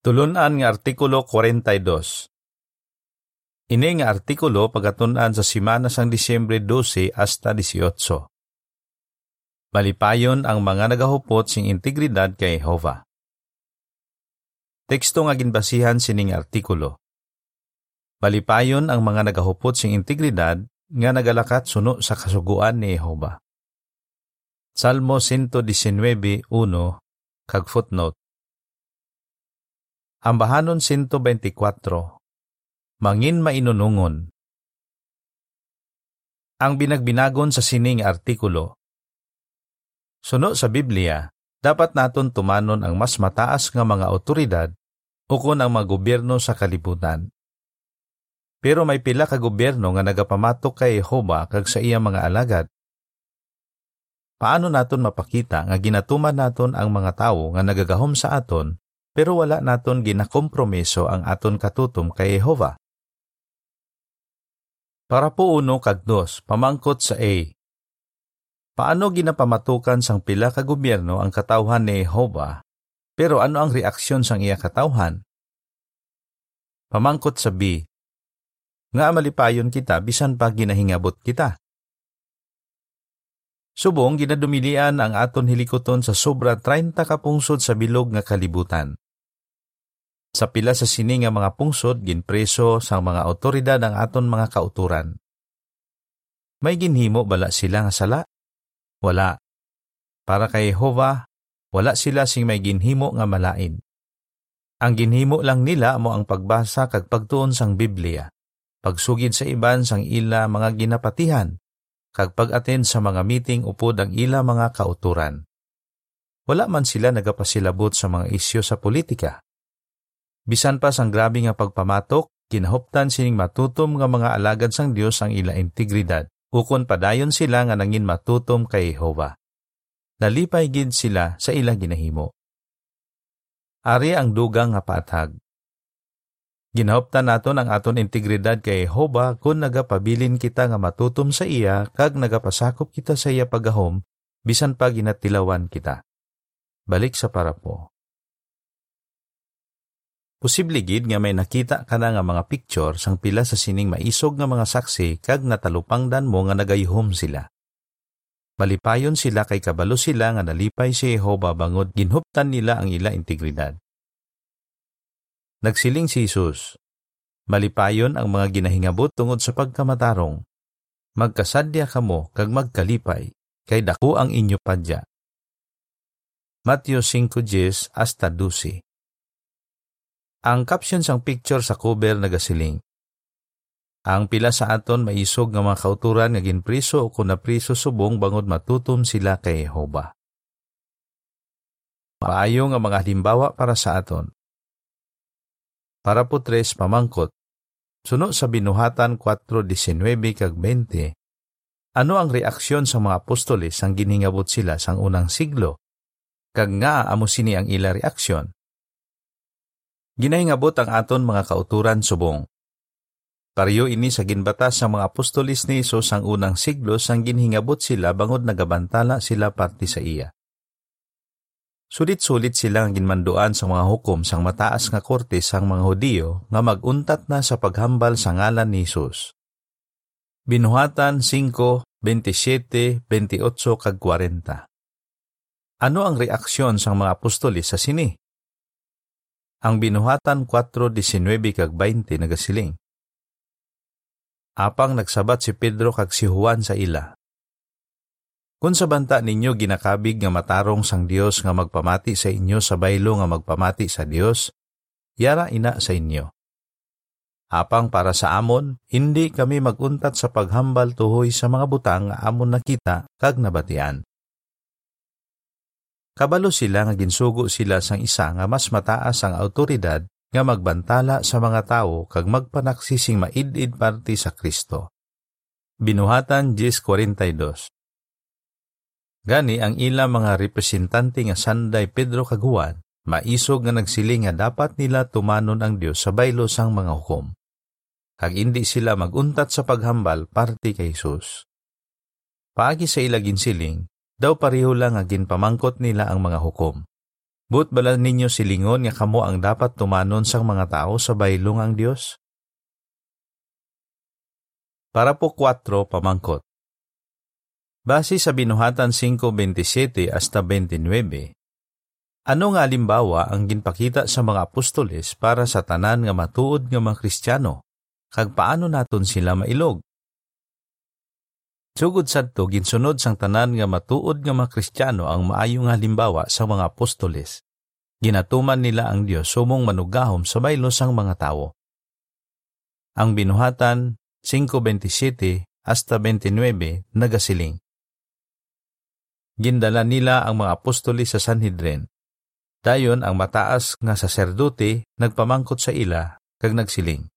Tulunan nga Artikulo 42 Ini nga artikulo pagatunan sa simana sang Disyembre 12 hasta 18. Malipayon ang mga nagahupot sing integridad kay Jehovah. Teksto nga ginbasihan sining artikulo. Malipayon ang mga nagahupot sing integridad nga nagalakat suno sa kasuguan ni Jehovah. Salmo 119.1 kag footnote Ambahanon 124. Mangin mainunungon. Ang binagbinagon sa sining artikulo. Suno sa Biblia, dapat naton tumanon ang mas mataas nga mga otoridad ukon ang mga gobyerno sa kalibutan. Pero may pila ka gobyerno nga nagapamatok kay Jehova kag sa iyang mga alagad. Paano naton mapakita nga ginatuman naton ang mga tawo nga nagagahom sa aton pero wala naton ginakompromiso ang aton katutom kay Jehova. Para po uno kag dos, pamangkot sa A. Paano ginapamatukan sang pila ka gobyerno ang katawhan ni Jehova, pero ano ang reaksyon sang iya katawhan? Pamangkot sa B. Nga malipayon kita bisan pa ginahingabot kita. Subong ginadumilian ang aton hilikoton sa sobra 30 ka pungsod sa bilog nga kalibutan. Sa pila sa sini nga mga pungsod ginpreso sa mga otoridad ang aton mga kauturan. May ginhimo bala sila nga sala? Wala. Para kay Jehova, wala sila sing may ginhimo nga malain. Ang ginhimo lang nila mo ang pagbasa kag pagtuon sang Biblia, pagsugid sa iban sang ila mga ginapatihan, kag pag-attend sa mga meeting upod ang ila mga kauturan. Wala man sila nagapasilabot sa mga isyo sa politika. Bisan pa sang grabe nga pagpamatok, kinahuptan sining matutom nga mga alagad sang Dios ang ila integridad, ukon padayon sila nga nangin matutom kay Jehova. Nalipay gid sila sa ilang ginahimo. Ari ang dugang nga patag. Ginahuptan naton ang aton integridad kay Jehova kung nagapabilin kita nga matutom sa iya kag nagapasakop kita sa iya pagahom bisan pa ginatilawan kita. Balik sa parapo. Posible gid nga may nakita ka na nga mga picture sang pila sa sining maisog nga mga saksi kag natalupangdan mo nga nagayhom sila. Malipayon sila kay kabalo sila nga nalipay si Jehova bangod ginhuptan nila ang ila integridad. Nagsiling si Jesus, Malipayon ang mga ginahingabot tungod sa pagkamatarong. Magkasadya kamo kag magkalipay, kay dako ang inyo padya. Matthew 5.10 hasta 12 Ang caption sang picture sa cover nagasiling. Ang pila sa aton maisog nga mga kauturan nga ginpriso o kuna priso subong bangod matutom sila kay Jehova. Maayo nga mga halimbawa para sa aton. Para po tres pamangkot. Suno sa binuhatan 4.19 kag 20, ano ang reaksyon sa mga apostoles ang giningabot sila sang unang siglo? Kag nga amo sini ang ila reaksyon? Ginahingabot ang aton mga kauturan subong. Pariyo ini sa ginbatas sa mga apostolis ni Isos ang unang siglo sang ginhingabot sila bangod nagabantala sila parte sa iya. Sulit-sulit silang ginmanduan sa mga hukom sang mataas nga korte sang mga Hudiyo nga maguntat na sa paghambal sa ngalan ni Jesus. Binuhatan 5, 27, 28 kag 40. Ano ang reaksyon sang mga apostolis sa sini? Ang binuhatan 4, 19 kag 20 nagasiling. Apang nagsabat si Pedro kag si Juan sa ila, kung sa banta ninyo ginakabig nga matarong sang Dios nga magpamati sa inyo sa baylo nga magpamati sa Dios, yara ina sa inyo. Apang para sa amon, hindi kami maguntat sa paghambal tuhoy sa mga butang nga amon nakita kag nabatian. Kabalo sila nga ginsugo sila sang isa nga mas mataas ang autoridad nga magbantala sa mga tao kag magpanaksising maid-id parte sa Kristo. Binuhatan 10.42 Gani ang ila mga representante nga sanday Pedro kaguan, maisog nga nagsiling nga dapat nila tumanon ang Dios sa baylo sang mga hukom. Kag hindi sila maguntat sa paghambal parte kay Jesus. Paagi sa ila ginsiling, daw pareho lang nga ginpamangkot nila ang mga hukom. But bala ninyo silingon nga kamo ang dapat tumanon sang mga tao sa baylong ang Dios? Para po 4 pamangkot. Base sa binuhatan 5.27 hasta 29, ano nga limbawa ang ginpakita sa mga apostoles para sa tanan nga matuod nga mga Kristiyano? Kag paano naton sila mailog? Sugod sadto ginsunod sang tanan nga matuod nga mga Kristiyano ang maayo nga halimbawa sa mga apostoles. Ginatuman nila ang Dios sumong manugahom sa baylo sang mga tawo. Ang binuhatan 5:27 hasta 29 nagasiling. Gindala nila ang mga apostoles sa Sanhedrin. Dayon ang mataas nga saserdote nagpamangkot sa ila kag nagsiling.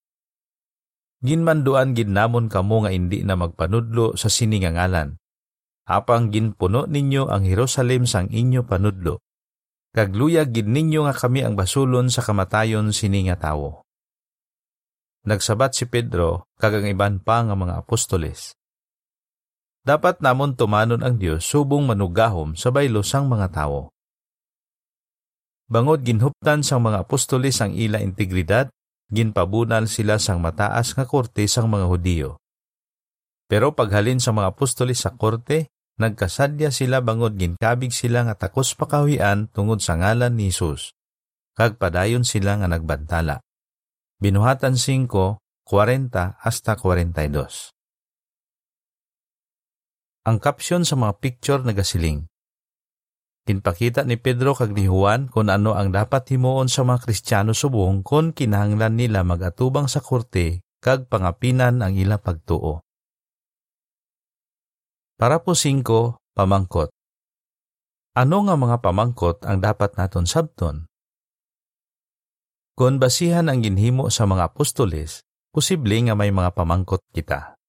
Ginmanduan ginnamon kamo nga indi na magpanudlo sa siningangalan. Apang ginpuno ninyo ang Jerusalem sang inyo panudlo. Kagluyag gid ninyo nga kami ang basulon sa kamatayon sini nga tawo. Nagsabat si Pedro kag ang iban pa nga mga apostoles. Dapat namon tumanon ang Dios subong manugahom sa baylo sang mga tawo. Bangod ginhuptan sang mga apostoles ang ila integridad ginpabunal sila sang mataas nga korte sang mga Hudiyo. Pero paghalin sa mga apostolis sa korte, nagkasadya sila bangod ginkabig sila nga takos pakawian tungod sa ngalan ni Jesus. Kag padayon sila nga nagbantala. Binuhatan 5, 40 hasta 42. Ang caption sa mga picture nagasiling. Kinpakita ni Pedro kag ni Juan kung ano ang dapat himuon sa mga Kristiyano subong kung kinahanglan nila magatubang sa korte kag pangapinan ang ila pagtuo. Para po 5, pamangkot. Ano nga mga pamangkot ang dapat naton sabton? Kung basihan ang ginhimo sa mga apostoles, posible nga may mga pamangkot kita.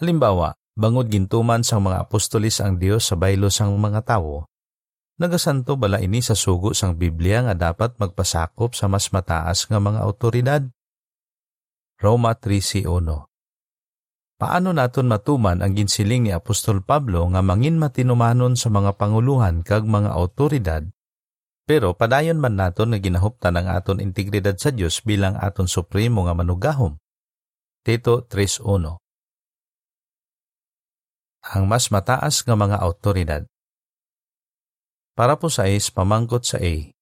Halimbawa, bangod gintuman sa mga apostoles ang Dios sa baylo sang mga tawo, Nagasanto bala ini sa sugo sang Biblia nga dapat magpasakop sa mas mataas nga mga autoridad? Roma 3.1 Paano naton matuman ang ginsiling ni Apostol Pablo nga mangin matinumanon sa mga panguluhan kag mga autoridad pero padayon man naton nga ginahuptan ang aton integridad sa Dios bilang aton supremo nga manugahom. Tito 3.1 Ang mas mataas nga mga autoridad para po sa is pamangkot sa A.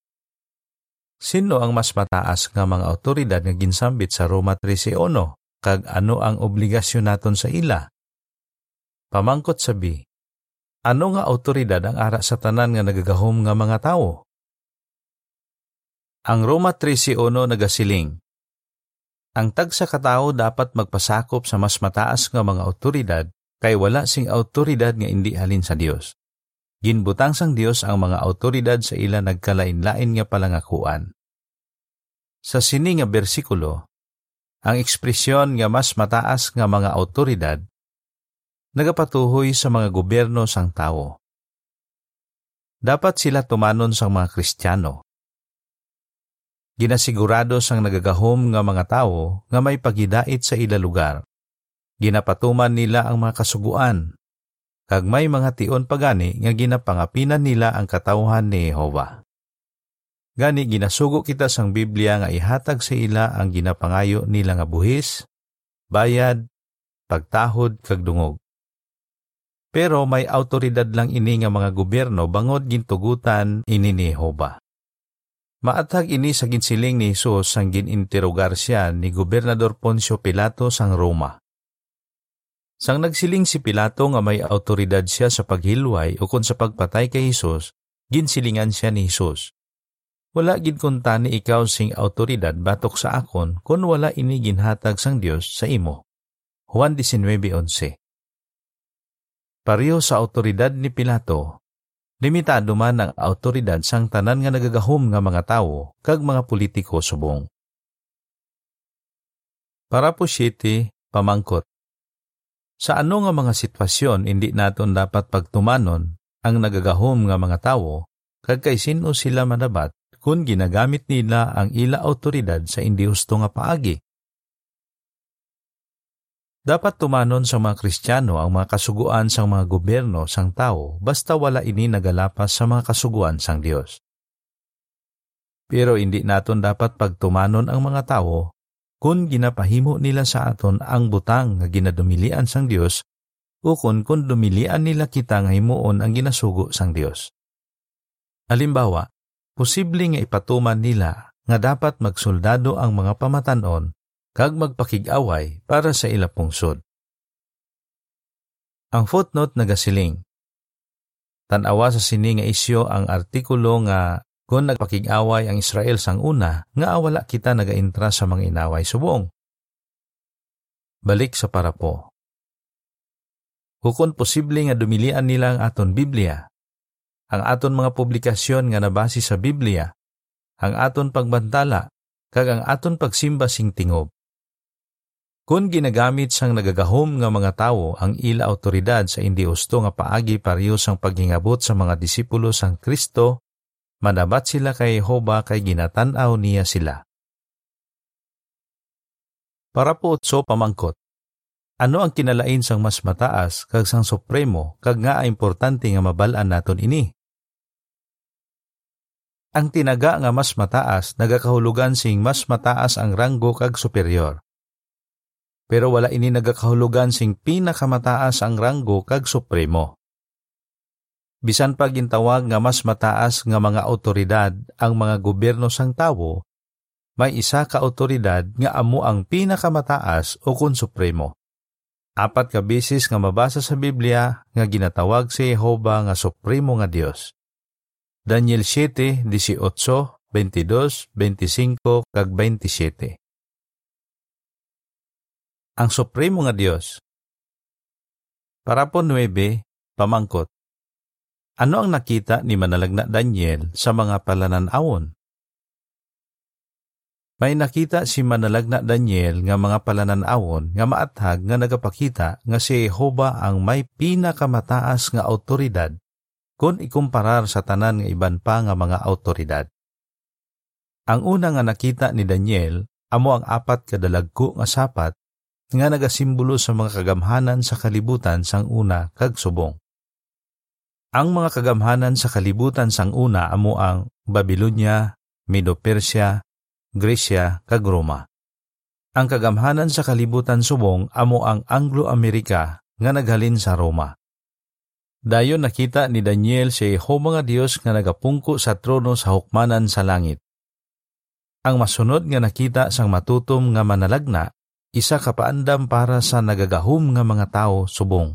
Sino ang mas mataas nga mga autoridad nga ginsambit sa Roma 13.1 kag ano ang obligasyon naton sa ila? Pamangkot sa B. Ano nga autoridad ang ara sa tanan nga nagagahom nga mga tawo? Ang Roma 13.1 nagasiling, Ang tagsa katao dapat magpasakop sa mas mataas nga mga autoridad kay wala sing autoridad nga indi halin sa Dios. Ginbutang sang Dios ang mga autoridad sa ila nagkalain-lain nga palangakuan. Sa sini nga bersikulo, ang ekspresyon nga mas mataas nga mga autoridad nagapatuhoy sa mga gobyerno sang tao. Dapat sila tumanon sang mga Kristiyano. Ginasigurado sang nagagahom nga mga tao nga may pagidait sa ila lugar. Ginapatuman nila ang mga kasuguan, kag may mga tion pagani nga ginapangapinan nila ang katawhan ni Jehova. Gani ginasugo kita sang Biblia nga ihatag sa ila ang ginapangayo nila nga buhis, bayad, pagtahod kag dungog. Pero may autoridad lang ini nga mga gobyerno bangod gintugutan ini ni Jehova. Maatag ini sa ginsiling ni Jesus sang gininterogar siya ni Gobernador Poncio Pilato sang Roma. Sang nagsiling si Pilato nga may autoridad siya sa paghilway o kung sa pagpatay kay Hesus, ginsilingan siya ni Hesus. Wala gid kunta ni ikaw sing autoridad batok sa akon kun wala ini ginhatag sang Dios sa imo. Juan 19:11. Pareho sa autoridad ni Pilato, limitado man ang autoridad sang tanan nga nagagahom nga mga tawo kag mga politiko subong. Para po 7, pamangkot. Sa ano nga mga sitwasyon hindi naton dapat pagtumanon ang nagagahom nga mga tawo kag kay sino sila manabat kung ginagamit nila ang ila autoridad sa hindi husto nga paagi. Dapat tumanon sa mga Kristiyano ang mga kasuguan sang mga gobyerno sang tao basta wala ini nagalapas sa mga kasuguan sang Dios. Pero hindi naton dapat pagtumanon ang mga tawo kung ginapahimo nila sa aton ang butang nga ginadumilian sang Dios o kung kung dumilian nila kita nga himuon ang ginasugo sang Dios. Halimbawa, posible nga ipatuman nila nga dapat magsoldado ang mga pamatanon kag magpakig-away para sa ila pungsod. Ang footnote nagasiling. Tanawa sa sini nga isyo ang artikulo nga kung nagpakig-away ang Israel sang una, nga awala kita nagaintra sa mga inaway subong. Balik sa parapo. Hukon posible nga dumilian nila ang aton Biblia, ang aton mga publikasyon nga nabasi sa Biblia, ang aton pagbantala, kag ang aton pagsimba sing tingob. Kung ginagamit sang nagagahom nga mga tawo ang ila autoridad sa hindi usto nga paagi pareho sang paghingabot sa mga disipulo sang Kristo manabat sila kay Jehova kay ginatanaw niya sila. Para po so pamangkot, ano ang kinalain sang mas mataas kag sang supremo kag nga importante nga mabalaan naton ini? Ang tinaga nga mas mataas nagakahulugan sing mas mataas ang ranggo kag superior. Pero wala ini nagakahulugan sing pinakamataas ang ranggo kag supremo bisan pa gintawag nga mas mataas nga mga autoridad ang mga gobyerno sang tawo, may isa ka autoridad nga amo ang pinakamataas o kun supremo. Apat ka bisis nga mabasa sa Biblia nga ginatawag si Jehova nga supremo nga Dios. Daniel 7, 18, 22, 25, kag 27. Ang supremo nga Dios. Para po 9, pamangkot. Ano ang nakita ni manalagna Daniel sa mga palananawon? May nakita si manalagna Daniel nga mga palananawon nga maathag nga nagapakita nga si Jehova ang may pinakamataas nga autoridad kung ikumparar sa tanan nga iban pa nga mga autoridad. Ang una nga nakita ni Daniel amo ang apat kadalagko nga sapat nga nagasimbolo sa mga kagamhanan sa kalibutan sang una kag subong. Ang mga kagamhanan sa kalibutan sang una amo ang Babylonia, Medo-Persia, Gresya, kag Roma. Ang kagamhanan sa kalibutan subong amo ang Anglo-Amerika nga naghalin sa Roma. Dayon nakita ni Daniel si Jehova nga Dios nga nagapungko sa trono sa hukmanan sa langit. Ang masunod nga nakita sang matutom nga manalagna, isa kapaandam para sa nagagahom nga mga tao subong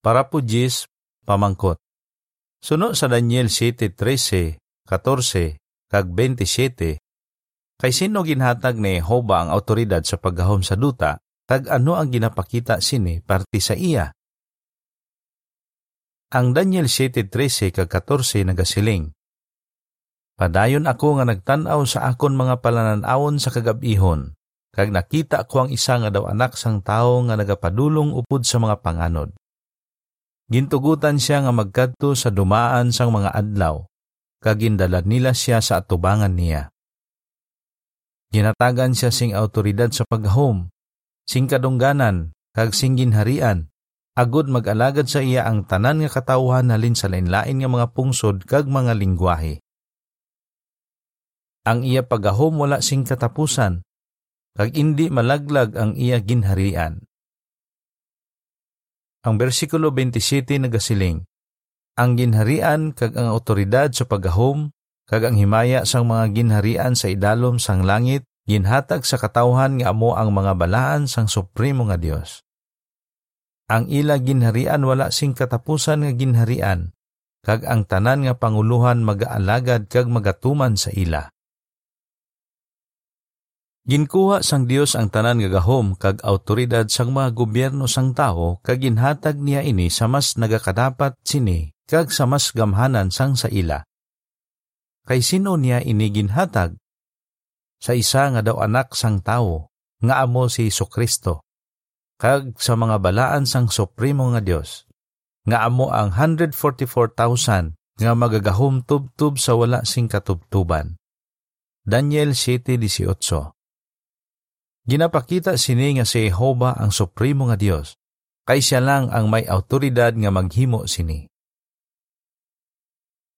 para po Jis pamangkot. Suno sa Daniel 7:13, 14, kag 27, kay sino ginhatag ni Jehovah ang autoridad sa paggahom sa duta, tag ano ang ginapakita sini parti sa iya. Ang Daniel 7:13 kag 14 nagasiling. Padayon ako nga nagtan-aw sa akon mga palananawon sa kagabihon, kag nakita ko ang isa nga daw anak sang tao nga nagapadulong upod sa mga panganod. Gintugutan siya nga magkadto sa dumaan sang mga adlaw, kagindala nila siya sa atubangan niya. Ginatagan siya sing autoridad sa paghom, sing kadungganan, kag sing ginharian, agud mag-alagad sa iya ang tanan nga katawhan halin sa lain-lain nga mga pungsod kag mga lingwahe. Ang iya pagahom wala sing katapusan, kag indi malaglag ang iya ginharian. Ang bersikulo 27 nagasiling, Ang ginharian kag ang otoridad sa paggahom, kag ang himaya sang mga ginharian sa idalom sang langit, ginhatag sa katawhan nga amo ang mga balaan sang supremo nga Dios. Ang ila ginharian wala sing katapusan nga ginharian, kag ang tanan nga panguluhan magaalagad kag magatuman sa ila. Ginkuha sang Dios ang tanan nga gahom kag autoridad sang mga gobyerno sang tao kag ginhatag niya ini sa mas nagakadapat sini kag sa mas gamhanan sang sa ila. Kay sino niya ini ginhatag? Sa isa nga daw anak sang tao nga amo si Kristo kag sa mga balaan sang supremo nga Dios nga amo ang 144,000 nga magagahom tubtub sa wala sing katubtuban. Daniel 7:18 Ginapakita sini nga si Jehova ang supremo nga Dios, kay siya lang ang may autoridad nga maghimo sini.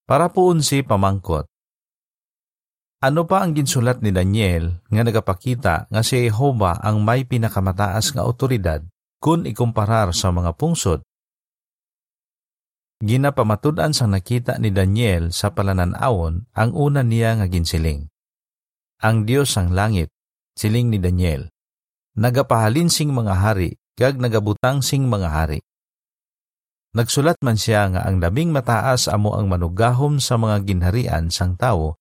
Para poon si pamangkot, Ano pa ang ginsulat ni Daniel nga nagapakita nga si Jehova ang may pinakamataas nga otoridad kung ikumparar sa mga pungsod? Ginapamatud-an sa nakita ni Daniel sa palananawon ang una niya nga ginsiling. Ang Dios ang langit, siling ni Daniel. Nagapahalin sing mga hari, kag nagabutang sing mga hari. Nagsulat man siya nga ang labing mataas amo ang manugahom sa mga ginharian sang tao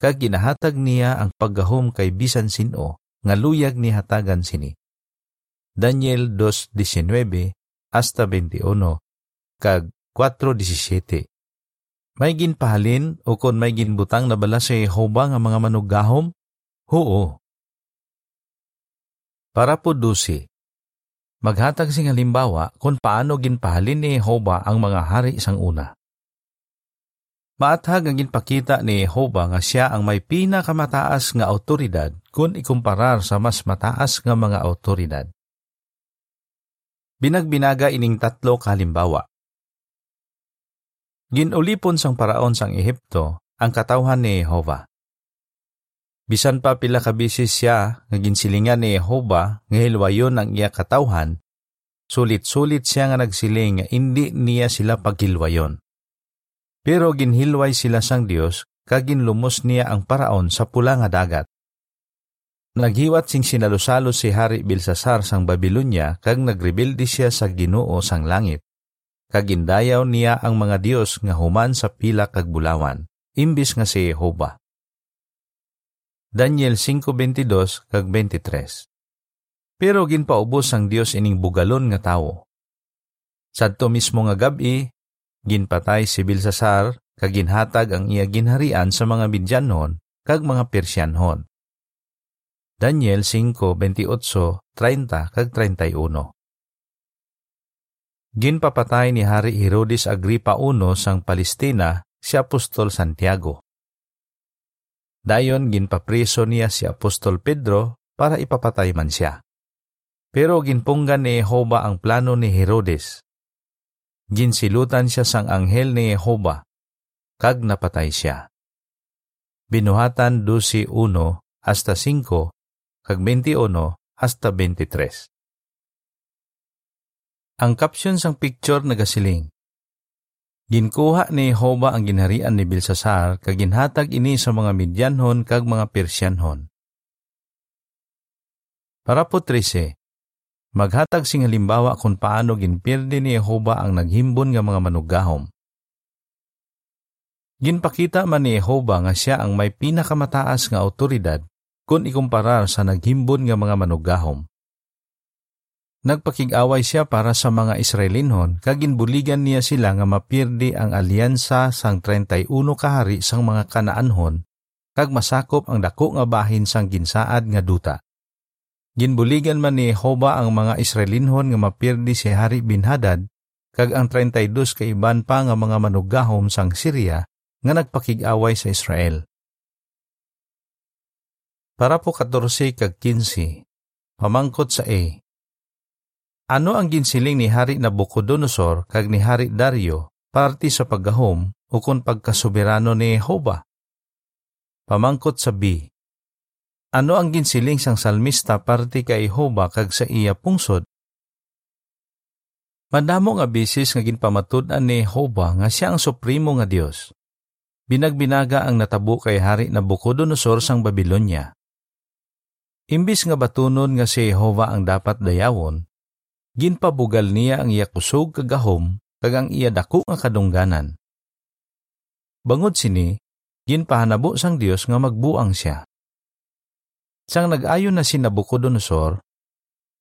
kag ginahatag niya ang paggahom kay bisan sino nga luyag ni hatagan sini. Daniel 2:19 hasta 21 kag 4:17. May ginpahalin o kon may ginbutang na bala sa Jehova nga mga manugahom? Oo. Para po dusi, maghatag sing halimbawa kung paano ginpahalin ni Jehova ang mga hari sang una. Maathag ang ginpakita ni Jehova nga siya ang may pinakamataas nga autoridad kung ikumparar sa mas mataas nga mga autoridad. Binagbinaga ining tatlo kalimbawa. Ginulipon sang paraon sang Ehipto ang katawhan ni Jehova. Bisan pa pila ka bisis siya nga ginsilingan ni Jehova nga hilwayon ang iya katawhan, sulit-sulit siya nga nagsiling nga hindi niya sila paghilwayon. Pero ginhilway sila sang Dios kag ginlumos niya ang paraon sa pula nga dagat. Naghiwat sing sinalusalo si Hari Bilsasar sang Babylonia kag nagrebelde siya sa Ginoo sang langit. Kag gindayaw niya ang mga Dios nga human sa pila kag bulawan, imbis nga si Jehova. Daniel 5:22 kag 23. Pero ginpaubos ang Dios ining bugalon nga tawo. Sadto mismo nga gabi, Ginpatay si Bilsasar, kag ginhatag ang iya ginharian sa mga Midyanon kag mga Persyanhon. Daniel 5:28, 30 kag 31. Ginpapatay ni Hari Herodes Agripa I sang Palestina si Apostol Santiago. Dayon ginpapriso niya si Apostol Pedro para ipapatay man siya. Pero ginpunggan ni Jehova ang plano ni Herodes ginsilutan siya sang anghel ni Jehova, kag napatay siya. Binuhatan 12.1 hasta 5, kag 21 hasta 23. Ang caption sang picture nagasiling. Ginkuha ni Jehova ang ginharian ni Bilsasar kag ginhatag ini sa mga Midyanhon kag mga Persyanhon. Para po 13, Maghatag sing halimbawa kung paano ginpirdi ni Jehova ang naghimbon nga mga manugahom. Ginpakita man ni Jehova nga siya ang may pinakamataas nga autoridad kung ikumparar sa naghimbon nga mga manugahom. Nagpakig-away siya para sa mga Israelinhon kag ginbuligan niya sila nga mapirdi ang alyansa sang 31 kahari sang mga Kanaanhon kag masakop ang dako nga bahin sang ginsaad nga duta. Ginbuligan man ni Hoba ang mga Israelinhon nga mapirdi si Hari bin Hadad, kag ang 32 kaiban pa nga mga manugahom sang Syria nga nagpakig-away sa Israel. Para po 14 kag 15, pamangkot sa A. Ano ang ginsiling ni Hari Nabucodonosor kag ni Hari Dario parti sa paggahom o kung pagkasoberano ni Hoba? Pamangkot sa B. Ano ang ginsiling sang salmista parte kay Jehova kag sa iya pungsod? Madamo nga bisis nga ginpamatud-an ni Jehova nga siya ang supremo nga Dios. Binagbinaga ang natabo kay hari na Nabucodonosor sang Babylonia. Imbis nga batunon nga si Jehova ang dapat dayawon, ginpabugal niya ang iya kusog kagahom kag ang iya dako nga kadungganan. Bangod sini, ginpahanabo sang Dios nga magbuang siya. Sang nag-ayon na si Nabucodonosor,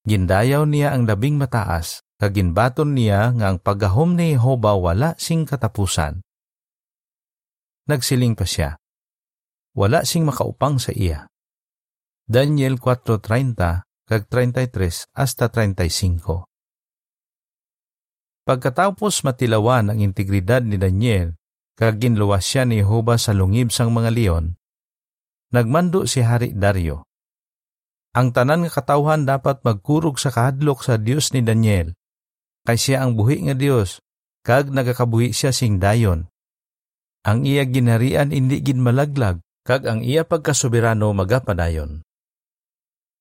gindayaw niya ang labing mataas, kaginbaton niya nga ang paggahom ni Jehova wala sing katapusan. Nagsiling pa siya, wala sing makaupang sa iya. Daniel 4.30 kag 33 hasta 35. Pagkatapos matilawan ang integridad ni Daniel, kag ginluwas siya ni Jehova sa lungib sang mga leon, nagmando si Hari Dario ang tanan nga katawhan dapat magkurog sa kahadlok sa Dios ni Daniel. Kay siya ang buhi nga Dios, kag nagakabuhi siya sing dayon. Ang iya ginharian indi gin malaglag, kag ang iya pagkasoberano magapadayon.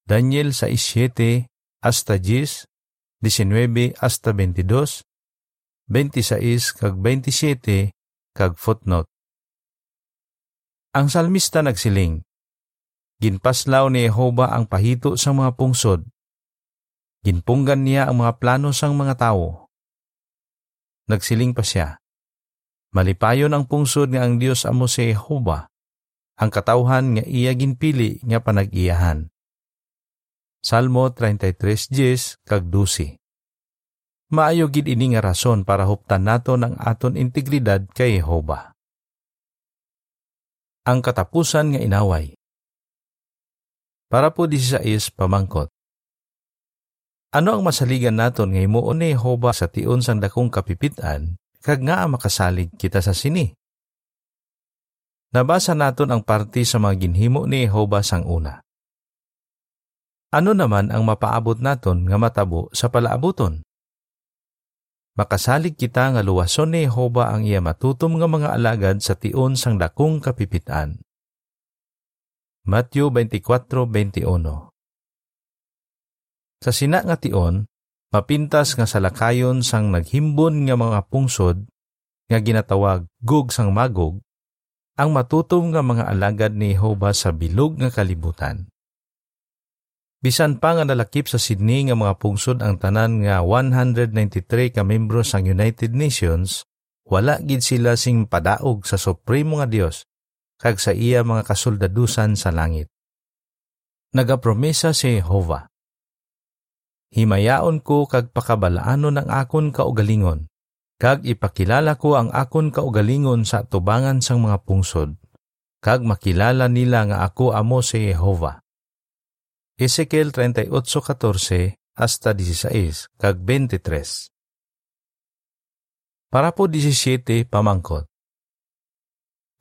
Daniel 6:7 hasta 10, 19 hasta 22, 26 kag 27 kag footnote. Ang salmista nagsiling, Ginpaslaw ni Jehova ang pahito sa mga pungsod. Ginpunggan niya ang mga plano sang mga tao. Nagsiling pa siya, Malipayon ang pungsod nga ang Dios amo si Jehova, ang katawhan nga iya ginpili nga panag-iyahan. Salmo 33:10 kag 12. Maayo gid ini nga rason para huptan nato ng aton integridad kay Jehova. Ang katapusan nga inaway. Para po 16 pamangkot. Ano ang masaligan naton nga himuon ni Jehova sa tion sang dakong kapipitan kag nga makasalig kita sa sini? Nabasa naton ang parti sa mga ginhimo ni Jehova sang una. Ano naman ang mapaabot naton nga matabo sa palaabuton? Makasalig kita nga luwason ni Jehova ang iya matutom nga mga alagad sa tion sang dakong kapipitan. Matthew 24:21 Sa sina nga tion, mapintas nga salakayon sang naghimbon nga mga pungsod nga ginatawag gug sang magog, ang matutom nga mga alagad ni Jehova sa bilog nga kalibutan. Bisan pa nga nalakip sa Sydney nga mga pungsod ang tanan nga 193 ka membro sang United Nations, wala gid sila sing padaog sa supremo nga Dios kag sa iya mga kasoldadusan sa langit. Nagapromesa si Jehova. Himayaon ko kag pakabalaanon ang akon kaugalingon, kag ipakilala ko ang akon kaugalingon sa tubangan sang mga pungsod, kag makilala nila nga ako amo si Jehova. Ezekiel 38:14 hasta 16 kag 23. Para po 17 pamangkot.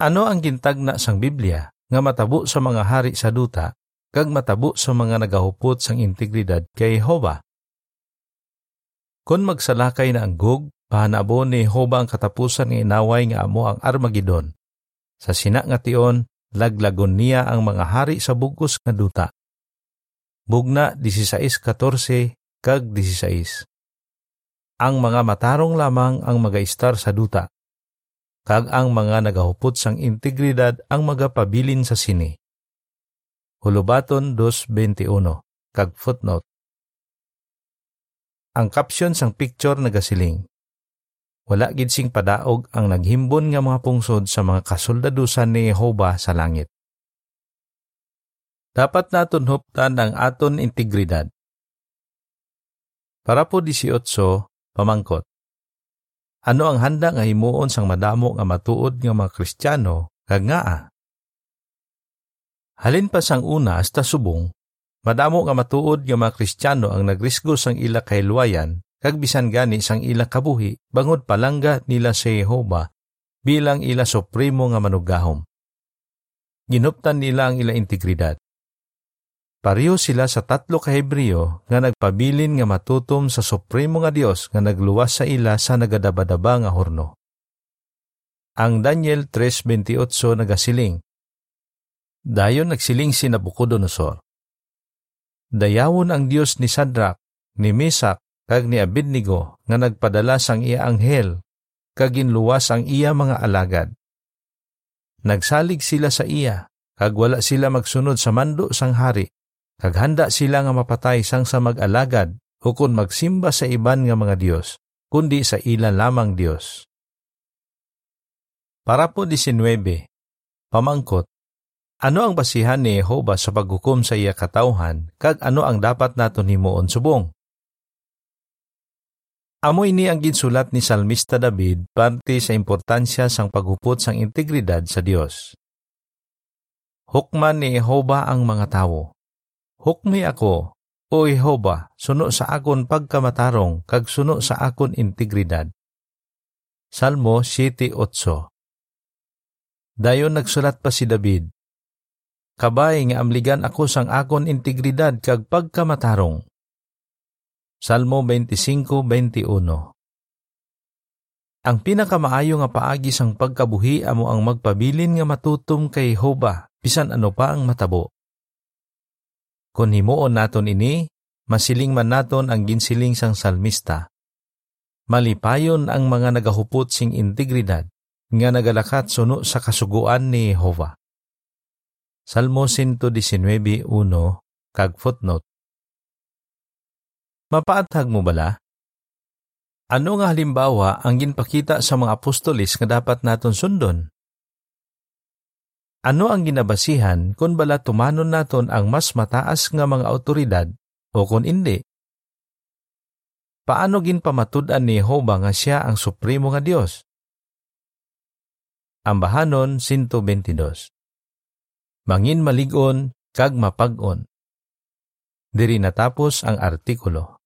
Ano ang gintagna sang Biblia nga matabo sa mga hari sa duta kag matabo sa mga nagahupot sang integridad kay Jehova? Kung magsalakay na ang Gog, pahanabo ni Jehova ang katapusan ng inaway nga amo ang Armageddon. Sa sina nga tion, laglagon niya ang mga hari sa bugos nga duta. Bugna 16:14 kag 16. Ang mga matarong lamang ang magaistar sa duta kag ang mga nagahupot sang integridad ang magapabilin sa sini. Hulubaton 2.21 kag footnote. Ang caption sang picture nagasiling. Wala gid sing padaog ang naghimbon nga mga pungsod sa mga kasoldadusan ni Jehova sa langit. Dapat naton huptan ang aton integridad. Para po 18, pamangkot. Ano ang handa nga himuon sang madamo nga matuod nga mga Kristiyano kag ngaa? Halin pa sang una hasta subong, madamo nga matuod nga mga Kristiyano ang nagrisgo sang ila kahilwayan kag bisan gani sang ila kabuhi bangod palangga nila sa Jehova bilang ila supremo nga manugahom. Ginuptan nila ang ila integridad. Pareho sila sa tatlo ka Hebreo nga nagpabilin nga matutom sa supremo nga Dios nga nagluwas sa ila sa nagadabadaba nga horno. Ang Daniel 3.28 nagasiling, Dayon nagsiling si Nabucodonosor. Dayawon ang Dios ni Sadrak, ni Mesak, kag ni Abednego nga nagpadala sang iya anghel, kag ginluwas ang iya mga alagad. Nagsalig sila sa iya, kag wala sila magsunod sa mando sang hari, kag handa sila nga mapatay sang sa mag-alagad o magsimba sa iban nga mga Dios, kundi sa ila lamang Dios. Para po 19, pamangkot, ano ang basihan ni Jehova sa paghukom sa iya katawhan, kag ano ang dapat naton himuon subong? Amoy ni ang ginsulat ni Salmista David parte sa importansya sang paghupot sang integridad sa Dios. Hukman ni Jehova ang mga tawo, Hukmi ako, O Jehova, suno sa akon pagkamatarong, kag suno sa akon integridad. Salmo 7.8 Dayon nagsulat pa si David, Kabay nga amligan ako sang akon integridad kag pagkamatarong. Salmo 25.21 Ang pinakamaayo nga paagi sang pagkabuhi amo ang magpabilin nga matutom kay Jehova bisan ano pa ang matabo. Kung himuon naton ini, masiling man naton ang ginsiling sang salmista. Malipayon ang mga nagahupot sing integridad, nga nagalakat suno sa kasuguan ni Jehova. Salmo 119.1 kag footnote. Mapaathag mo bala? Ano nga halimbawa ang ginpakita sa mga apostolis nga dapat naton sundon? Ano ang ginabasihan kung bala tumanon naton ang mas mataas nga mga autoridad o kung hindi? Paano ginpamatud-an ni Jehovah nga siya ang supremo nga Dios? Ambahanon 122 Mangin maligon kag mapag-on. Diri natapos ang artikulo.